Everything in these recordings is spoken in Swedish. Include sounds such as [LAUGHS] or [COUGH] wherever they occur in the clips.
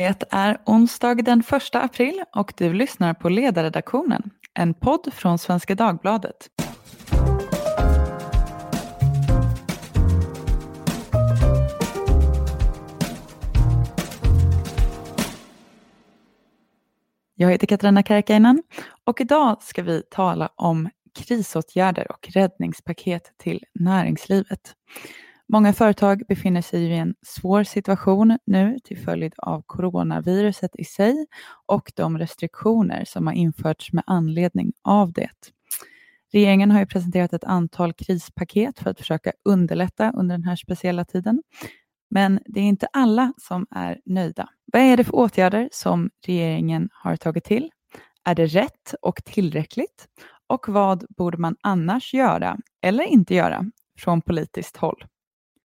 Det är onsdag den 1 april och du lyssnar på Ledarredaktionen, en podd från Svenska Dagbladet. Jag heter Katarina Karkiainen och idag ska vi tala om krisåtgärder och räddningspaket till näringslivet. Många företag befinner sig i en svår situation nu till följd av coronaviruset i sig och de restriktioner som har införts med anledning av det. Regeringen har ju presenterat ett antal krispaket för att försöka underlätta under den här speciella tiden. Men det är inte alla som är nöjda. Vad är det för åtgärder som regeringen har tagit till? Är det rätt och tillräckligt? Och vad borde man annars göra eller inte göra från politiskt håll?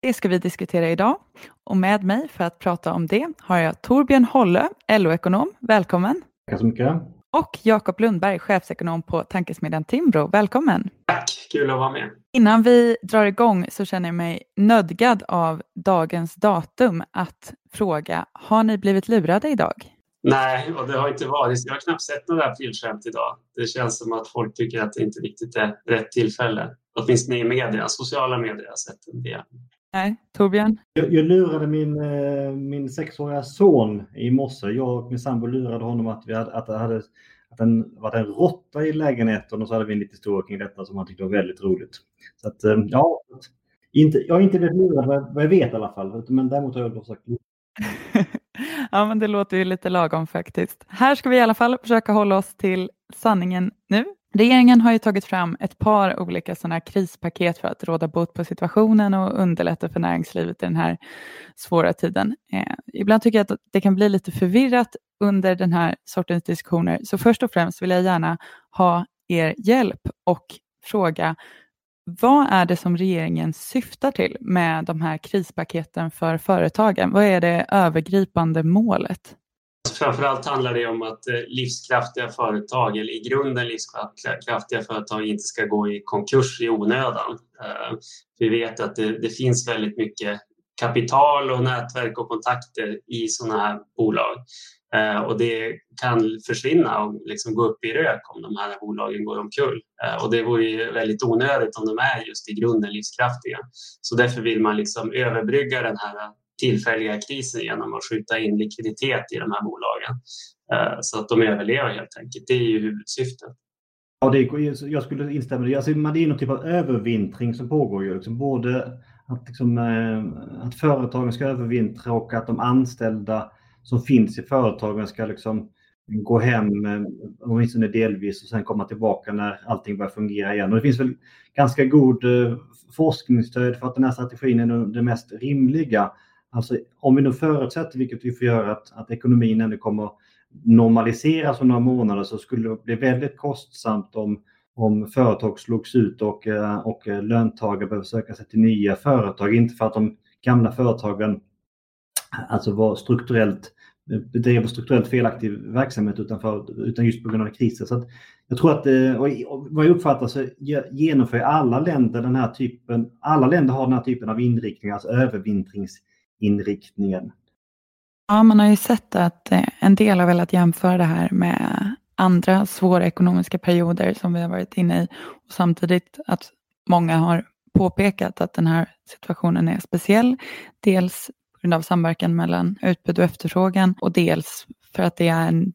Det ska vi diskutera idag och med mig för att prata om det har jag Torbjörn Holle, LO-ekonom. Välkommen! Tack så mycket! Och Jakob Lundberg, chefsekonom på tankesmedjan Timbro. Välkommen! Tack, kul att vara med. Innan vi drar igång så känner jag mig nödgad av dagens datum att fråga, har ni blivit lurade idag? Nej, och det har inte varit. Jag har knappt sett några aprilskämt idag. Det känns som att folk tycker att det inte riktigt är rätt tillfälle. Åtminstone i media, sociala medier har jag sett en del. Nej, Torbjörn? Jag, jag lurade min, eh, min sexåriga son i morse. Jag och min sambo lurade honom att, vi hade, att det hade att den var en råtta i lägenheten och så hade vi en liten historia kring detta som han tyckte var väldigt roligt. Så att, eh, ja, inte, jag har inte blivit lurad vad jag vet i alla fall, men däremot har jag sagt [LAUGHS] Ja, men det låter ju lite lagom faktiskt. Här ska vi i alla fall försöka hålla oss till sanningen nu. Regeringen har ju tagit fram ett par olika sådana krispaket för att råda bot på situationen och underlätta för näringslivet i den här svåra tiden. Eh, ibland tycker jag att det kan bli lite förvirrat under den här sortens diskussioner. Så först och främst vill jag gärna ha er hjälp och fråga vad är det som regeringen syftar till med de här krispaketen för företagen? Vad är det övergripande målet? Alltså, framförallt handlar det om att eh, livskraftiga företag, eller i grunden livskraftiga företag, inte ska gå i konkurs i onödan. Eh, vi vet att det, det finns väldigt mycket kapital och nätverk och kontakter i sådana här bolag. Eh, och det kan försvinna och liksom gå upp i rök om de här bolagen går omkull. Eh, och det vore ju väldigt onödigt om de är just i grunden livskraftiga. Så därför vill man liksom överbrygga den här tillfälliga kriser genom att skjuta in likviditet i de här bolagen eh, så att de överlever helt enkelt. Det är ju huvudsyftet. Ja, det är, jag skulle instämma i det. Alltså, det är någon typ av övervintring som pågår. Ju. Liksom både att, liksom, eh, att företagen ska övervintra och att de anställda som finns i företagen ska liksom gå hem, eh, åtminstone delvis, och sen komma tillbaka när allting börjar fungera igen. Och det finns väl ganska god eh, forskningsstöd för att den här strategin är den mest rimliga. Alltså om vi nu förutsätter, vilket vi får göra, att, att ekonomin ändå kommer normaliseras om några månader så skulle det bli väldigt kostsamt om, om företag slogs ut och, eh, och eh, löntagare behöver söka sig till nya företag. Inte för att de gamla företagen alltså var strukturellt bedrev strukturellt felaktig verksamhet utan, för, utan just på grund av krisen. Så jag tror att, eh, och vad jag uppfattar så genomför alla länder den här typen, alla länder har den här typen av inriktning, alltså övervintrings inriktningen. Ja, man har ju sett att eh, en del har velat jämföra det här med andra svåra ekonomiska perioder som vi har varit inne i och samtidigt att många har påpekat att den här situationen är speciell. Dels på grund av samverkan mellan utbud och efterfrågan och dels för att det är en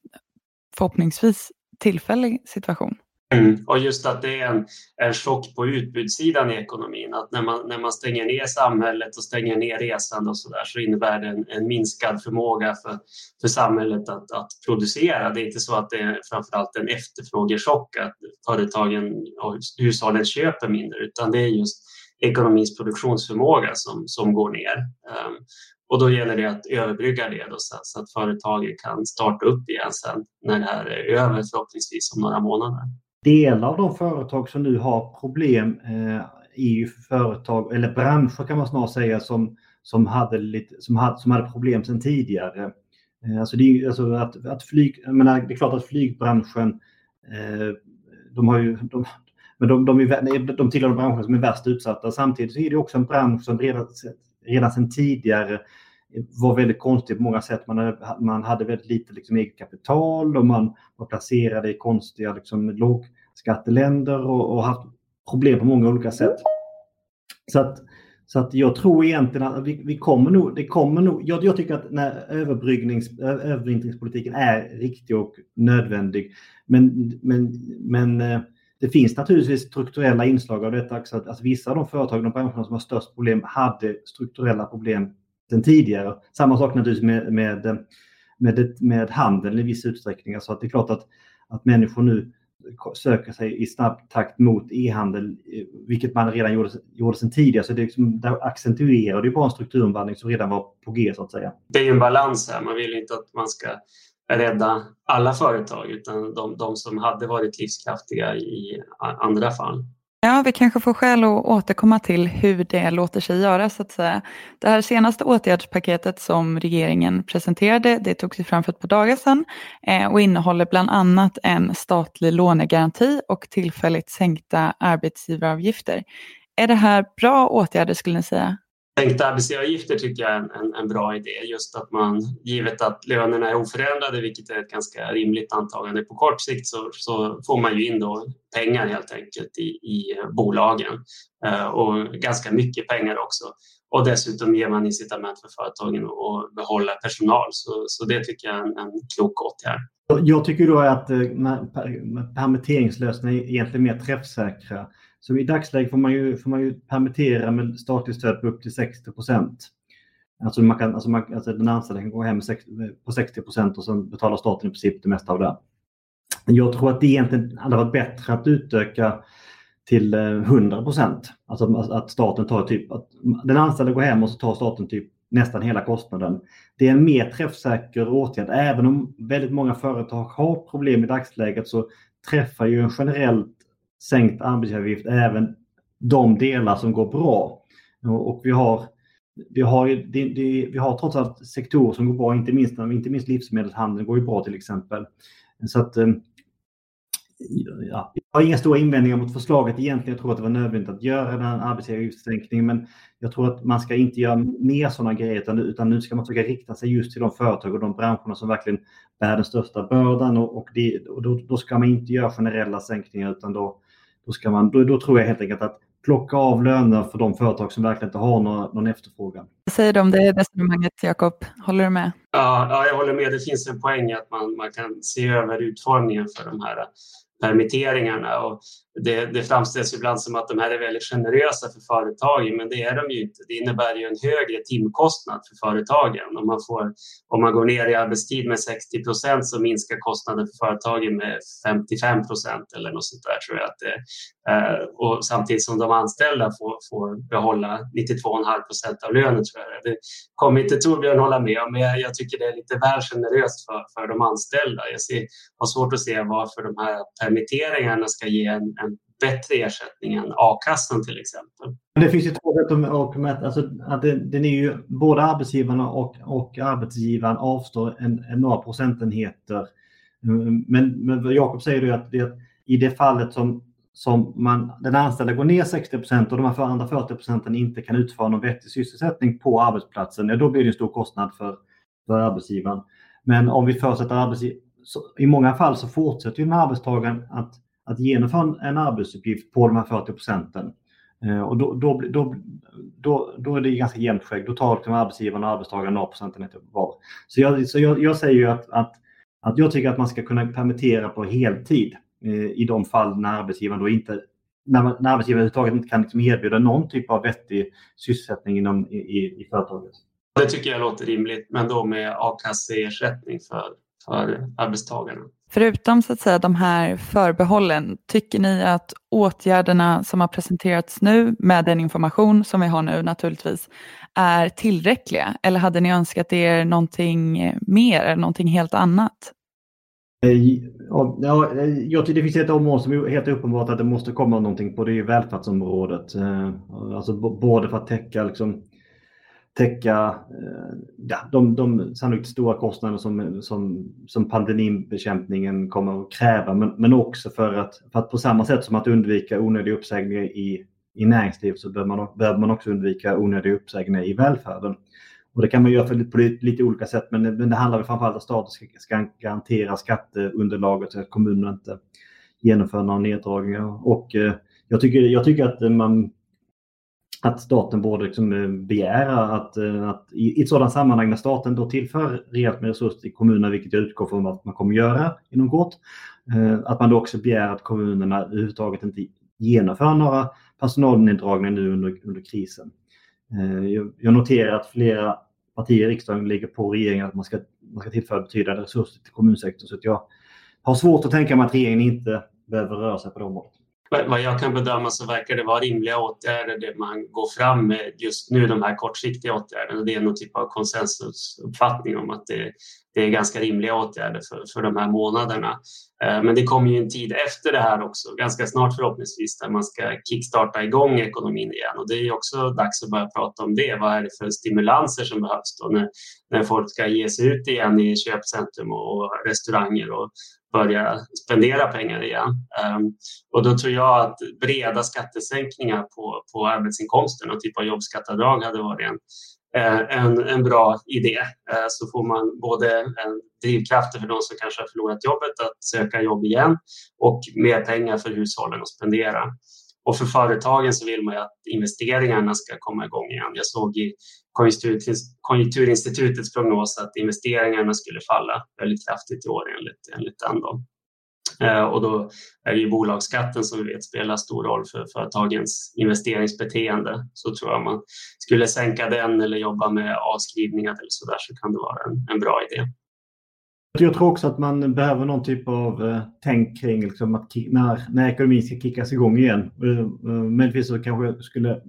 förhoppningsvis tillfällig situation. Mm. Och just att det är en, en chock på utbudssidan i ekonomin. Att när man, när man stänger ner samhället och stänger ner resande och så där så innebär det en, en minskad förmåga för, för samhället att, att producera. Det är inte så att det är framförallt en efterfrågechock att företagen och hushållen köper mindre utan det är just ekonomins produktionsförmåga som, som går ner. Um, och då gäller det att överbrygga det då, så, så att företagen kan starta upp igen sen när det här är över förhoppningsvis om några månader delar av de företag som nu har problem i är ju företag, eller branscher kan man snarare säga, som, som, hade, lite, som, hade, som hade problem sedan tidigare. Eh, alltså det, är, alltså att, att flyg, jag menar, det är klart att flygbranschen, eh, de har ju, de, men de, de, är, de tillhör de branscher som är värst utsatta. Samtidigt så är det också en bransch som redan, redan sedan tidigare var väldigt konstigt på många sätt. Man hade, man hade väldigt lite liksom, eget kapital och man var placerade i konstiga liksom, skatteländer och, och haft problem på många olika sätt. Så att, så att jag tror egentligen att vi, vi kommer nog, det kommer nog, jag, jag tycker att när överbryggnings, övervintringspolitiken är riktig och nödvändig. Men, men, men eh, det finns naturligtvis strukturella inslag av detta också. Att, att vissa av de företag, de branscherna som har störst problem hade strukturella problem sedan tidigare. Samma sak naturligtvis med, med, med, med handeln i viss utsträckning. Alltså att det är klart att, att människor nu söker sig i snabb takt mot e-handel, eh, vilket man redan gjorde, gjorde sedan tidigare. Så det, liksom, där accentuerar det bara en strukturomvandling som redan var på G så att säga. Det är ju en balans här. Man vill inte att man ska rädda alla företag utan de, de som hade varit livskraftiga i andra fall. Ja, vi kanske får skäl att återkomma till hur det låter sig göra så att säga. Det här senaste åtgärdspaketet som regeringen presenterade, det togs ju fram för ett par dagar sedan eh, och innehåller bland annat en statlig lånegaranti och tillfälligt sänkta arbetsgivaravgifter. Är det här bra åtgärder skulle ni säga? Sänkta arbetsgivaravgifter tycker jag är en, en, en, bra idé. Just att man, givet att lönerna är oförändrade, vilket är ett ganska rimligt antagande på kort sikt, så, så får man ju in då pengar helt enkelt i, i bolagen. Eh, och ganska mycket pengar också. Och dessutom ger man incitament för företagen att behålla personal. Så, så det tycker jag är en, en klok åtgärd. Jag tycker då att eh, permitteringslösningar är egentligen mer träffsäkra. Så i dagsläget får man ju, får man ju permittera med statligt stöd på upp till 60 procent. Alltså, man kan, alltså, man, alltså den anställda kan gå hem 60, på 60 procent och sen betalar staten i princip det mesta av det. Jag tror att det egentligen hade varit bättre att utöka till eh, 100 procent. Alltså att staten tar typ, att den anställda går hem och så tar staten typ nästan hela kostnaden. Det är en mer träffsäker åtgärd. Även om väldigt många företag har problem i dagsläget så träffar ju en generellt sänkt arbetsgivaravgift även de delar som går bra. Och vi har, vi har, det, det, vi har trots allt sektorer som går bra, inte minst, inte minst livsmedelshandeln går ju bra till exempel. Så att, eh, ja, jag har inga stora invändningar mot förslaget egentligen. Jag tror att det var nödvändigt att göra den här arbetsgivaravgiftssänkningen, men jag tror att man ska inte göra mer sådana grejer, utan, utan nu ska man försöka rikta sig just till de företag och de branscherna som verkligen bär den största bördan och, och, det, och då, då, ska man inte göra generella sänkningar, utan då, då, ska man, då, då tror jag helt enkelt att plocka av löner för de företag som verkligen inte har någon, någon efterfrågan. Vad säger du om det resonemanget, Jakob? Håller du med? Ja, ja, jag håller med. Det finns en poäng att man, man kan se över utformningen för de här permitteringarna. Och det, det framställs ibland som att de här är väldigt generösa för företagen, men det är de ju inte. Det innebär ju en högre timkostnad för företagen. Om man, får, om man går ner i arbetstid med 60 procent så minskar kostnaden för företagen med 55 procent eller något sånt där tror jag att det är. Eh, och samtidigt som de anställda får, får behålla 92,5 procent av lönen tror jag. Det kommer inte Torbjörn hålla med om, men jag, jag, tycker det är lite väl generöst för, för de anställda. Jag ser, har svårt att se varför de här permitteringarna ska ge en bättre ersättning än a-kassan till exempel. Det finns ju två sätt att mäta. Alltså, att det, den är ju, både arbetsgivarna och, och arbetsgivaren avstår en, en några procentenheter. Mm, men, men vad Jakob säger är att det, i det fallet som, som man, den anställda går ner 60 procent och de här andra 40 procenten inte kan utföra någon vettig sysselsättning på arbetsplatsen, ja, då blir det en stor kostnad för, för arbetsgivaren. Men om vi förutsätter arbetsgivaren, i många fall så fortsätter ju den arbetstagaren att att genomföra en arbetsuppgift på de här 40 procenten. Eh, och då, då, då, då, då är det ganska jämnt skägg. Då tar liksom arbetsgivaren och arbetstagaren några procentenheter var. Så, jag, så jag, jag säger ju att, att, att jag tycker att man ska kunna permittera på heltid eh, i de fall när arbetsgivaren då inte när, när arbetsgivaren överhuvudtaget inte kan liksom erbjuda någon typ av vettig sysselsättning inom, i, i, i företaget. Det tycker jag låter rimligt, men då med a-kasseersättning för, för arbetstagarna. Förutom så att säga de här förbehållen, tycker ni att åtgärderna som har presenterats nu med den information som vi har nu naturligtvis är tillräckliga? Eller hade ni önskat er någonting mer, någonting helt annat? Eh, ja, eh, jag tycker det finns ett område som är helt uppenbart att det måste komma någonting på, det är välfärdsområdet. Eh, alltså både för att täcka liksom, täcka eh, ja, de, de sannolikt stora kostnader som, som, som pandemibekämpningen kommer att kräva, men, men också för att, för att på samma sätt som att undvika onödiga uppsägningar i, i näringslivet så behöver man, behöver man också undvika onödiga uppsägningar i välfärden. Och det kan man göra på lite olika sätt, men, men det handlar framförallt om att staten ska, ska garantera skatteunderlaget så att kommunerna inte genomför några neddragningar. Och eh, jag, tycker, jag tycker att man att staten borde liksom eh, begära att, eh, att i ett sådant sammanhang när staten då tillför rejält med resurser till kommunerna, vilket jag utgår från att man kommer göra inom kort, eh, att man då också begär att kommunerna överhuvudtaget inte genomför några personalneddragningar nu under, under krisen. Jag noterar att flera partier i riksdagen ligger på regeringen att man ska, man ska tillföra betydande resurser till kommunsektorn. Så jag har svårt att tänka mig att regeringen inte behöver röra sig på det området. Vad jag kan bedöma så verkar det vara rimliga åtgärder det man går fram med just nu, de här kortsiktiga åtgärderna. Det är någon typ av konsensusuppfattning om att det, det är ganska rimliga åtgärder för, för de här månaderna. Eh, men det kommer ju en tid efter det här också, ganska snart förhoppningsvis, där man ska kickstarta igång ekonomin igen. Och det är också dags att börja prata om det. Vad är det för stimulanser som behövs då när, när folk ska ge sig ut igen i köpcentrum och restauranger och börja spendera pengar igen. Eh, och då tror jag att breda skattesänkningar på, på arbetsinkomsten och typ av jobbskatteavdrag hade varit en, Eh, en, en bra idé. Eh, så får man både drivkrafter för de som kanske har förlorat jobbet att söka jobb igen och mer pengar för hushållen att spendera. Och för företagen så vill man ju att investeringarna ska komma igång igen. Jag såg i Konjunkturinstitutets prognos att investeringarna skulle falla väldigt kraftigt i år enligt, enligt den. Då. Eh, och då är det ju bolagsskatten som vi vet spelar stor roll för företagens investeringsbeteende. Så tror jag man skulle sänka den eller jobba med avskrivningar eller så där så kan det vara en, en bra idé. Jag tror också att man behöver någon typ av eh, tänk kring liksom att när, när ekonomin ska kickas igång igen. Uh, möjligtvis så kanske jag skulle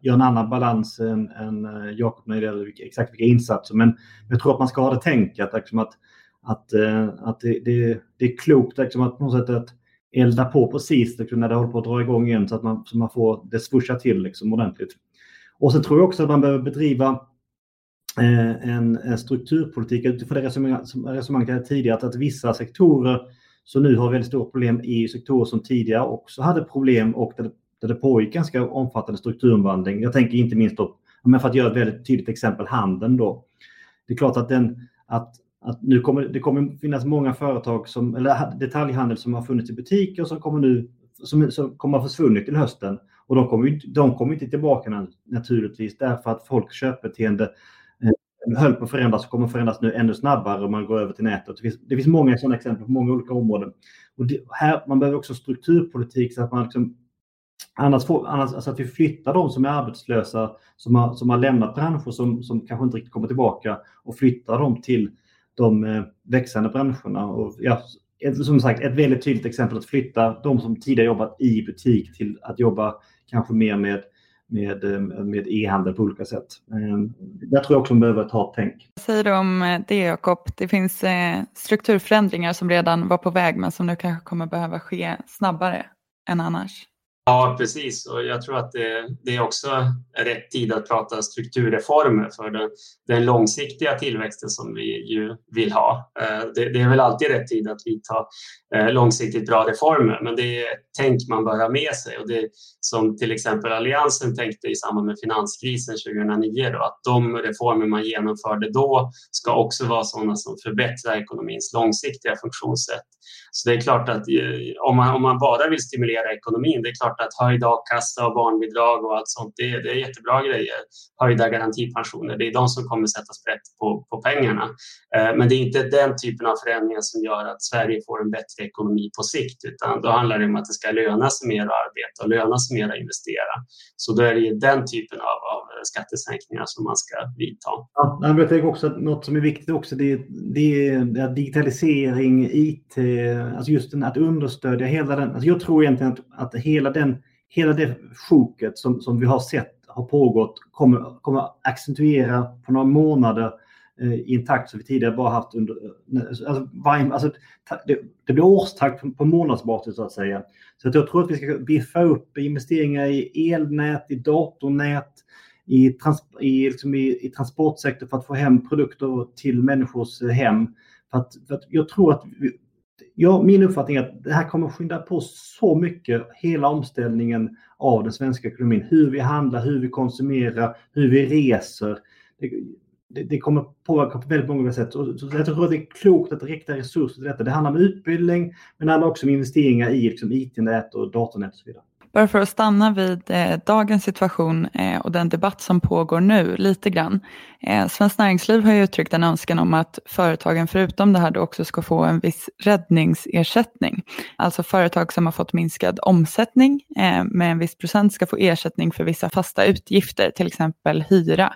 göra en annan balans än, än uh, Jakob när det gäller vilka, exakt vilka insatser. Men jag tror att man ska ha det tänket liksom att, att, eh, att det, det, det, är klokt liksom att på något sätt att elda på precis liksom, när det håller på att dra igång igen så att man, så man får det swisha till liksom, ordentligt. Och så tror jag också att man behöver bedriva Eh, en, en strukturpolitik utifrån det resonemanget jag tidigare, att, att vissa sektorer som nu har väldigt stora problem i sektorer som tidigare också hade problem och där, där det pågick ganska omfattande strukturomvandling. Jag tänker inte minst då, men för att göra ett väldigt tydligt exempel, handeln då. Det är klart att, den, att, att nu kommer det kommer finnas många företag, som, eller detaljhandel som har funnits i butiker som kommer nu som, som kommer ha försvunnit till hösten. Och de kommer, de kommer inte tillbaka naturligtvis därför att folks köpbeteende eh, höll på att förändras och kommer förändras nu ännu snabbare om man går över till nätet. Det finns, det finns många sådana exempel på många olika områden. Och det, här, man behöver också strukturpolitik så att man liksom, annars, får, annars alltså att vi flyttar de som är arbetslösa, som har, som har lämnat branscher som, som kanske inte riktigt kommer tillbaka och flyttar dem till de eh, växande branscherna. Och, ja, som sagt, ett väldigt tydligt exempel att flytta de som tidigare jobbat i butik till att jobba kanske mer med med, eh, med e-handel på olika sätt. Eh, där tror jag också man behöver ta ett tänk. Vad säger du om det Jakob? Det finns strukturförändringar som redan var på väg men som nu kanske kommer behöva ske snabbare än annars. Ja, precis. Och jag tror att det, det, är också rätt tid att prata strukturreformer för den, den långsiktiga tillväxten som vi ju vill ha. Eh, det, det, är väl alltid rätt tid att vidta eh, långsiktigt bra reformer, men det är ett tänk man bör ha med sig. Och det som till exempel Alliansen tänkte i samband med finanskrisen 2009, då, att de reformer man genomförde då ska också vara sådana som förbättrar ekonomins långsiktiga funktionssätt. Så det är klart att eh, om man, om man bara vill stimulera ekonomin, det är klart att höjd a-kassa och barnbidrag och allt sånt, det, det är jättebra grejer. Höjda garantipensioner, det är de som kommer sätta sprätt på, på pengarna. Eh, men det är inte den typen av förändringar som gör att Sverige får en bättre ekonomi på sikt, utan då handlar det om att det ska löna sig mer att arbeta och löna sig mer att investera. Så då är det den typen av, av skattesänkningar som man ska vidta. Ja, jag tänker också att något som är viktigt också, det, det är digitalisering, IT, alltså just den, att understödja hela den. Alltså jag tror egentligen att, att hela, den, hela det sjoket som, som vi har sett har pågått kommer, kommer accentuera på några månader eh, i en takt som vi tidigare bara haft under... Eh, alltså, varje, alltså, det, det blir årstakt på, på månadsbasis så att säga. Så att jag tror att vi ska biffa upp investeringar i elnät, i datornät, i, trans, i, liksom i, i transportsektorn för att få hem produkter till människors hem. För att, för att jag tror att vi, ja, min uppfattning är att det här kommer skynda på så mycket, hela omställningen av den svenska ekonomin. Hur vi handlar, hur vi konsumerar, hur vi reser. det, det kommer påverka på väldigt många sätt. Och så jag tror att det är klokt att rikta resurser till detta. Det handlar om utbildning, men det handlar också om investeringar i liksom, IT-nät och datornät och så vidare. Bara för att stanna vid eh, dagens situation eh, och den debatt som pågår nu lite grann. Eh, Svenskt Näringsliv har ju uttryckt en önskan om att företagen förutom det här då också ska få en viss räddningsersättning. Alltså företag som har fått minskad omsättning eh, med en viss procent ska få ersättning för vissa fasta utgifter, till exempel hyra.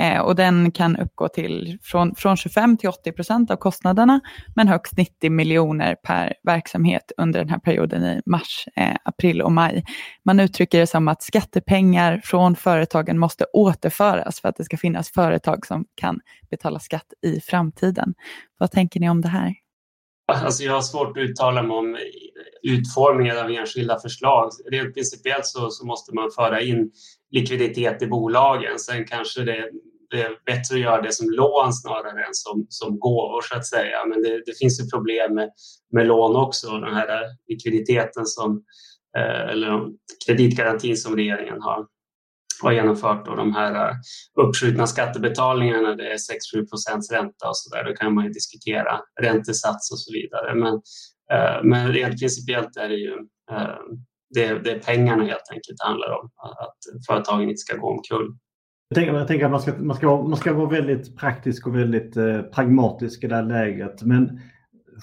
Eh, och den kan uppgå till från, från 25 till 80 procent av kostnaderna, men högst 90 miljoner per verksamhet under den här perioden i mars, eh, april och maj. Man uttrycker det som att skattepengar från företagen måste återföras för att det ska finnas företag som kan betala skatt i framtiden. Vad tänker ni om det här? Alltså jag har svårt att uttala mig om utformningen av enskilda förslag. Rent principiellt så, så måste man föra in likviditet i bolagen. Sen kanske det, det, är bättre att göra det som lån snarare än som, som gåvor så att säga. Men det, det finns ju problem med, med lån också. Den här likviditeten som, eh, eller kreditgarantin som regeringen har, har genomfört och de här eh, uppskjutna skattebetalningarna, det är 6-7 procents ränta och så där. Då kan man ju diskutera räntesats och så vidare. Men, eh, men rent principiellt är det ju eh, det, det är pengarna helt enkelt det handlar om. Att företagen inte ska gå omkull. Jag tänker, jag tänker att man ska, man, ska, man ska vara väldigt praktisk och väldigt eh, pragmatisk i det här läget. Men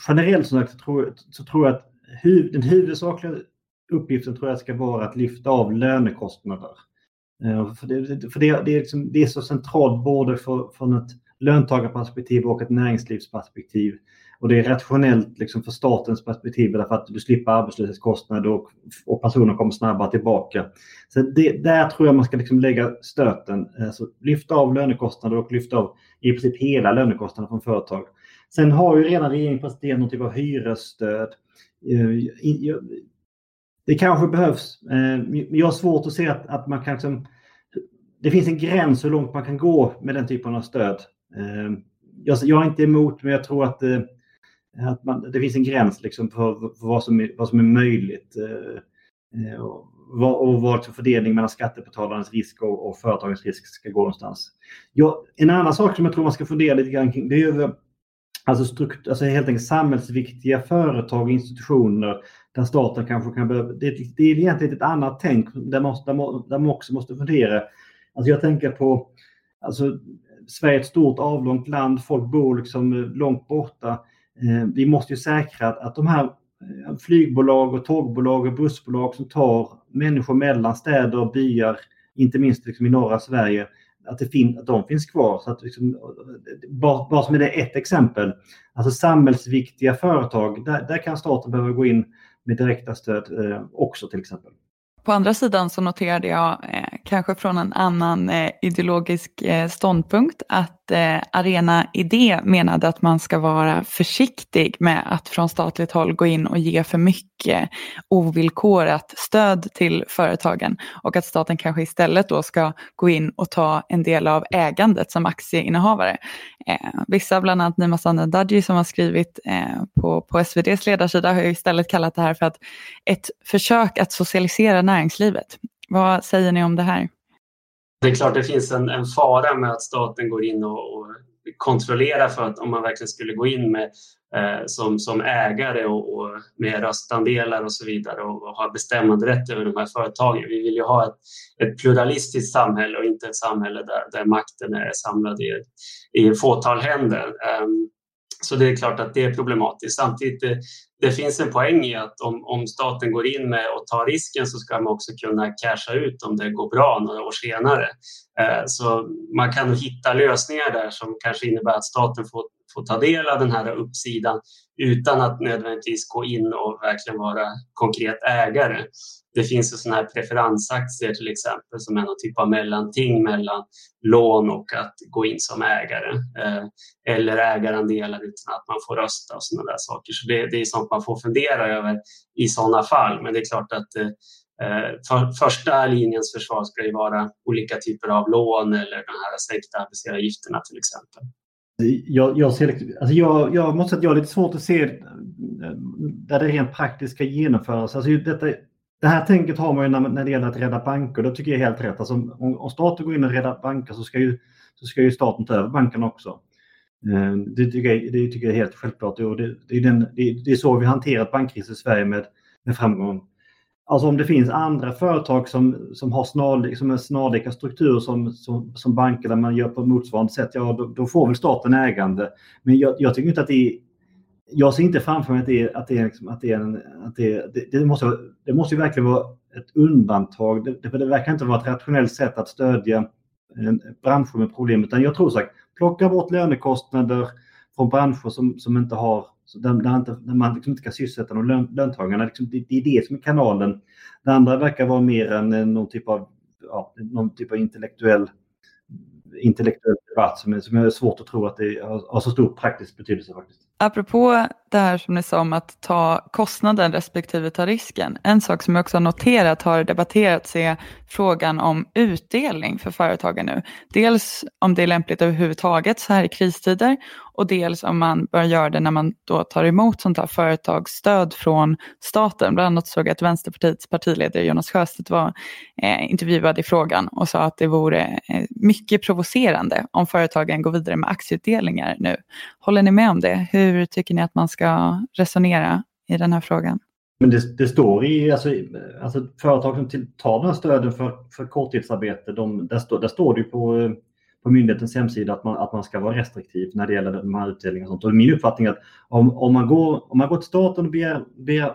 generellt så, tror, så tror jag att huv, den huvudsakliga uppgiften tror jag ska vara att lyfta av lönekostnader. Eh, för det, för det, det, är, liksom, det är så centralt både för, från ett löntagarperspektiv och ett näringslivsperspektiv. Och det är rationellt liksom för statens perspektiv därför att du slipper arbetslöshetskostnader och, och personer kommer snabbare tillbaka. Så det, där tror jag man ska liksom lägga stöten. Eh, alltså lyfta av lönekostnader och lyfta av i princip hela lönekostnaden från företag. Sen har ju redan regeringen presenterat någon typ av hyresstöd. Eh, det kanske behövs. Eh, jag har svårt att se att, att man kan... Liksom, det finns en gräns hur långt man kan gå med den typen av stöd. Jag, jag är inte emot, men jag tror att att man, det finns en gräns liksom för, för vad, som är, vad som är möjligt. Eh, eh och, och vad liksom fördelning mellan skattebetalarnas risk och, och företagens risk ska gå någonstans. Ja, en annan sak som jag tror man ska fundera lite grann kring det är ju alltså, strukt, alltså helt enkelt samhällsviktiga företag och institutioner där staten kanske kan behöva... Det, det är egentligen ett annat tänk där, måste, där man också måste fundera. Alltså jag tänker på alltså, Sverige är ett stort avlångt land, folk bor liksom långt borta. Eh, vi måste ju säkra att de här eh, flygbolag och tågbolag och bussbolag som tar människor mellan städer och byar, inte minst liksom i norra Sverige, att, det fin att de finns kvar. Så att liksom, bara, bara som är det ett exempel. Alltså samhällsviktiga företag, där, där kan staten behöva gå in med direkta stöd eh, också till exempel. På andra sidan så noterade jag, eh, kanske från en annan eh, ideologisk eh, ståndpunkt, att eh, Arena Idé menade att man ska vara försiktig med att från statligt håll gå in och ge för mycket Eh, ovillkorat stöd till företagen och att staten kanske istället då ska gå in och ta en del av ägandet som aktieinnehavare. Eh, vissa, bland annat Nima Sanandaji som har skrivit eh, på, på SVDs ledarsida har istället kallat det här för att ett försök att socialisera näringslivet. Vad säger ni om det här? Det är klart det finns en, en fara med att staten går in och, och kontrollera för att om man verkligen skulle gå in med eh, som, som ägare och, och, med röstandelar och så vidare och, och ha bestämmande rätt över de här företagen. Vi vill ju ha ett, ett pluralistiskt samhälle och inte ett samhälle där, där makten är samlad i, i fåtal händer. Um, så det är klart att det är problematiskt. Samtidigt det, det finns en poäng i att om, om staten går in med och tar risken så ska man också kunna casha ut om det går bra några år senare. Eh, så man kan hitta lösningar där som kanske innebär att staten får, får ta del av den här uppsidan utan att nödvändigtvis gå in och verkligen vara konkret ägare. Det finns ju sådana här preferensaktier till exempel som är någon typ av mellanting mellan lån och att gå in som ägare. Eh, eller ägarandelar utan att man får rösta och sådana där saker. Så det, det är sånt man får fundera över i sådana fall. Men det är klart att eh, eh, för, första linjens försvar ska ju vara olika typer av lån eller de här sänkta arbetsgivaravgifterna till exempel. Jag, jag, ser, alltså jag, jag måste säga att jag har lite svårt att se eh, där det rent praktiskt ska genomföras. Alltså detta, det här tänket har man ju när, när det gäller att rädda banker. Då tycker jag helt rätt. Alltså om, om staten går in och räddar banker så ska ju så ska ju staten ta över bankerna också. Eh, det tycker jag, det tycker jag är helt självklart. Det, det, är den, det, det är så vi hanterat bankkrisen i Sverige med, med framgång. Alltså om det finns andra företag som, som har snarlik, som är snarlika strukturer som, som, som banker där man gör på motsvarande sätt, ja då, då får väl staten ägande. Men jag, jag, tycker inte att det är jag ser inte framför mig att det, är, att det, är, liksom, att det, är en, att det, det, det, måste, det måste ju verkligen vara ett undantag. Det, det verkar inte vara ett rationellt sätt att stödja branscher med problem. Utan jag tror sagt, plocka bort lönekostnader från branscher som, som inte har, där, där, inte, där man liksom inte kan sysselsätta de lön, löntagarna. Liksom, det, det, är det som är kanalen. Det andra verkar vara mer än någon typ av, ja, någon typ av intellektuell intellektuell debatt som är, som är svårt att tro att det har, har så stor praktisk betydelse faktiskt. Apropå det här som ni sa om att ta kostnaden respektive ta risken. En sak som jag också har noterat har debatterats är frågan om utdelning för företagen nu. Dels om det är lämpligt överhuvudtaget så här i kristider och dels om man bör göra det när man då tar emot sånt här företagsstöd från staten. Bland annat såg jag att Vänsterpartiets partiledare Jonas Sjöstedt var eh, intervjuad i frågan och sa att det vore eh, mycket provocerande om företagen går vidare med aktieutdelningar nu. Håller ni med om det? Hur hur tycker ni att man ska resonera i den här frågan? Men det, det står i, alltså, alltså företag som till, tar den här stöden för, för korttidsarbete, de, där, stå, där står det på, på myndighetens hemsida att man, att man ska vara restriktiv när det gäller de här utdelningarna och sånt. Och min uppfattning är att om, om, man, går, om man går till staten och begär, begär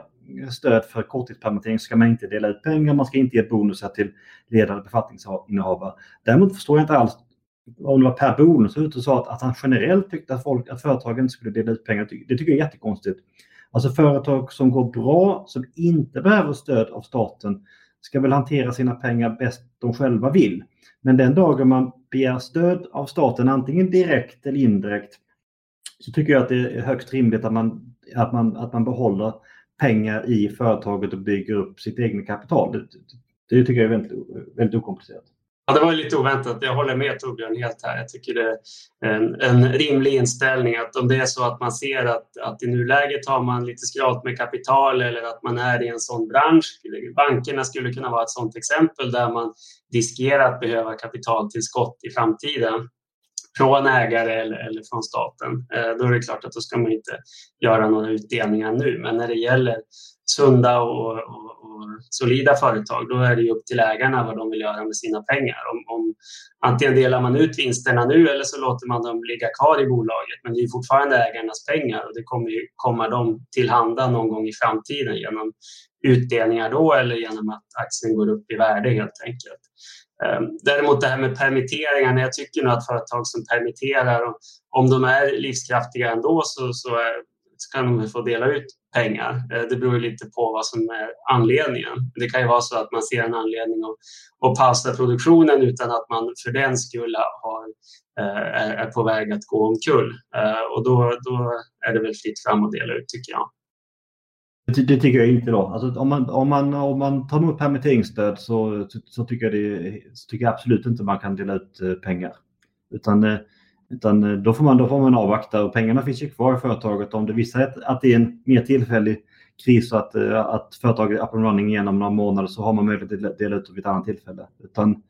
stöd för korttidspermittering så ska man inte dela ut pengar, man ska inte ge bonusar till ledande befattningsinnehavare. Däremot förstår jag inte alls om det var Per Bolund som ut och sa att, att han generellt tyckte att, folk, att företagen skulle dela ut pengar. Det tycker jag är jättekonstigt. Alltså företag som går bra, som inte behöver stöd av staten, ska väl hantera sina pengar bäst de själva vill. Men den dagen man begär stöd av staten, antingen direkt eller indirekt, så tycker jag att det är högst rimligt att man, att man, att man behåller pengar i företaget och bygger upp sitt eget kapital. Det, det, det tycker jag är väldigt, väldigt okomplicerat. Ja, det var lite oväntat. Jag håller med Torbjörn helt här. Jag tycker det är en, en, rimlig inställning att om det är så att man ser att, att i nuläget har man lite skralt med kapital eller att man är i en sån bransch. Bankerna skulle kunna vara ett sådant exempel där man riskerar att behöva kapitaltillskott i framtiden från ägare eller, eller från staten. Eh, då är det klart att då ska man inte göra några utdelningar nu. Men när det gäller sunda och, och, och, solida företag, då är det upp till ägarna vad de vill göra med sina pengar. Om, om, antingen delar man ut vinsterna nu eller så låter man dem ligga kvar i bolaget. Men det är fortfarande ägarnas pengar och det kommer ju komma dem tillhanda någon gång i framtiden genom utdelningar då eller genom att aktien går upp i värde helt enkelt. Ehm, däremot det här med permitteringarna, jag tycker nog att företag som permitterar, om de är livskraftiga ändå så, så, är, så kan de få dela ut pengar. Eh, det beror lite på vad som är anledningen. Det kan ju vara så att man ser en anledning att, att pausa produktionen utan att man för den skull har, eh, är på väg att gå omkull. Eh, och då, då är det väl fritt fram att dela ut tycker jag. Det, tycker jag inte då. Alltså, om, man, om, man, om man tar emot permitteringsstöd så, så, tycker jag det, så tycker jag absolut inte man kan dela ut pengar. Utan, eh, utan eh, då, får man, då får man avvakta och pengarna finns ju kvar i företaget. Om det visar att, att det är en mer tillfällig kris och att, eh, att företaget är up and running igenom några månader så har man möjlighet att dela ut det vid ett annat tillfälle. Utan,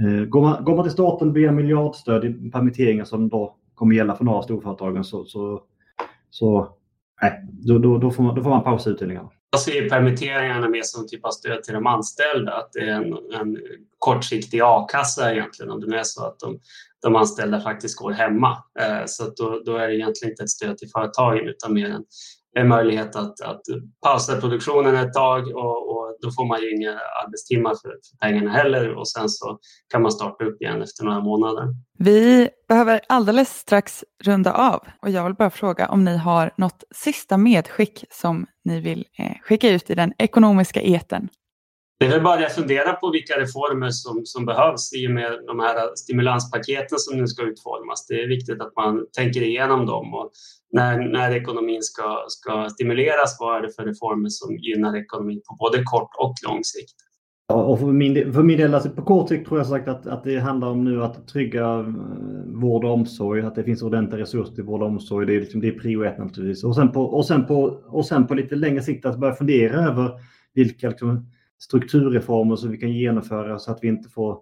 eh, går, man, går man till staten och begär miljardstöd i permitteringar som då kommer gälla för några storföretagen så, så, så Nej, då, då, då, får man, då får man pausa utdelningarna. Jag ser permitteringarna mer som en typ av stöd till de anställda. Att det är en, en kortsiktig a-kassa egentligen om det är så att de, de anställda faktiskt går hemma. Eh, så då, då, är det egentligen inte ett stöd till företagen utan mer en, en möjlighet att, att pausa produktionen ett tag och, och då får man ju inga arbetstimmar för, för, pengarna heller och sen så kan man starta upp igen efter några månader. Vi behöver alldeles strax runda av och jag vill bara fråga om ni har något sista medskick som ni vill eh, skicka ut i den ekonomiska eten. Det är väl bara att fundera på vilka reformer som, som behövs i och med de här stimulanspaketen som nu ska utformas. Det är viktigt att man tänker igenom dem och när, när ekonomin ska, ska stimuleras, vad är det för reformer som gynnar ekonomin på både kort och lång sikt? Ja, och för min, för min del, alltså på kort sikt tror jag sagt att, att det handlar om nu att trygga eh, vård och omsorg, att det finns ordentliga resurser till vård och omsorg. Det är, liksom, det är prio ett naturligtvis. Och sen, på, och, sen på, och sen på lite längre sikt att börja fundera över vilka liksom, strukturreformer som vi kan genomföra så att vi inte får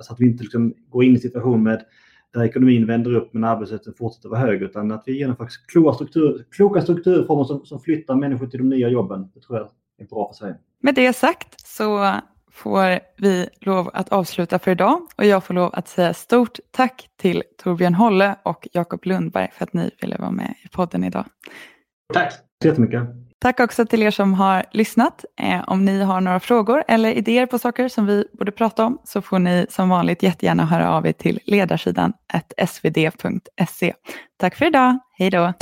så att vi inte liksom går in i en situation med där ekonomin vänder upp men arbetslösheten fortsätter vara hög utan att vi genomför kloka, struktur, kloka strukturformer som, som flyttar människor till de nya jobben. Det tror jag är bra för Sverige. Med det sagt så får vi lov att avsluta för idag och jag får lov att säga stort tack till Torbjörn Holle och Jakob Lundberg för att ni ville vara med i podden idag. Tack så jättemycket. Tack också till er som har lyssnat. Eh, om ni har några frågor eller idéer på saker som vi borde prata om så får ni som vanligt jättegärna höra av er till ledarsidan svd.se. Tack för idag. Hej då!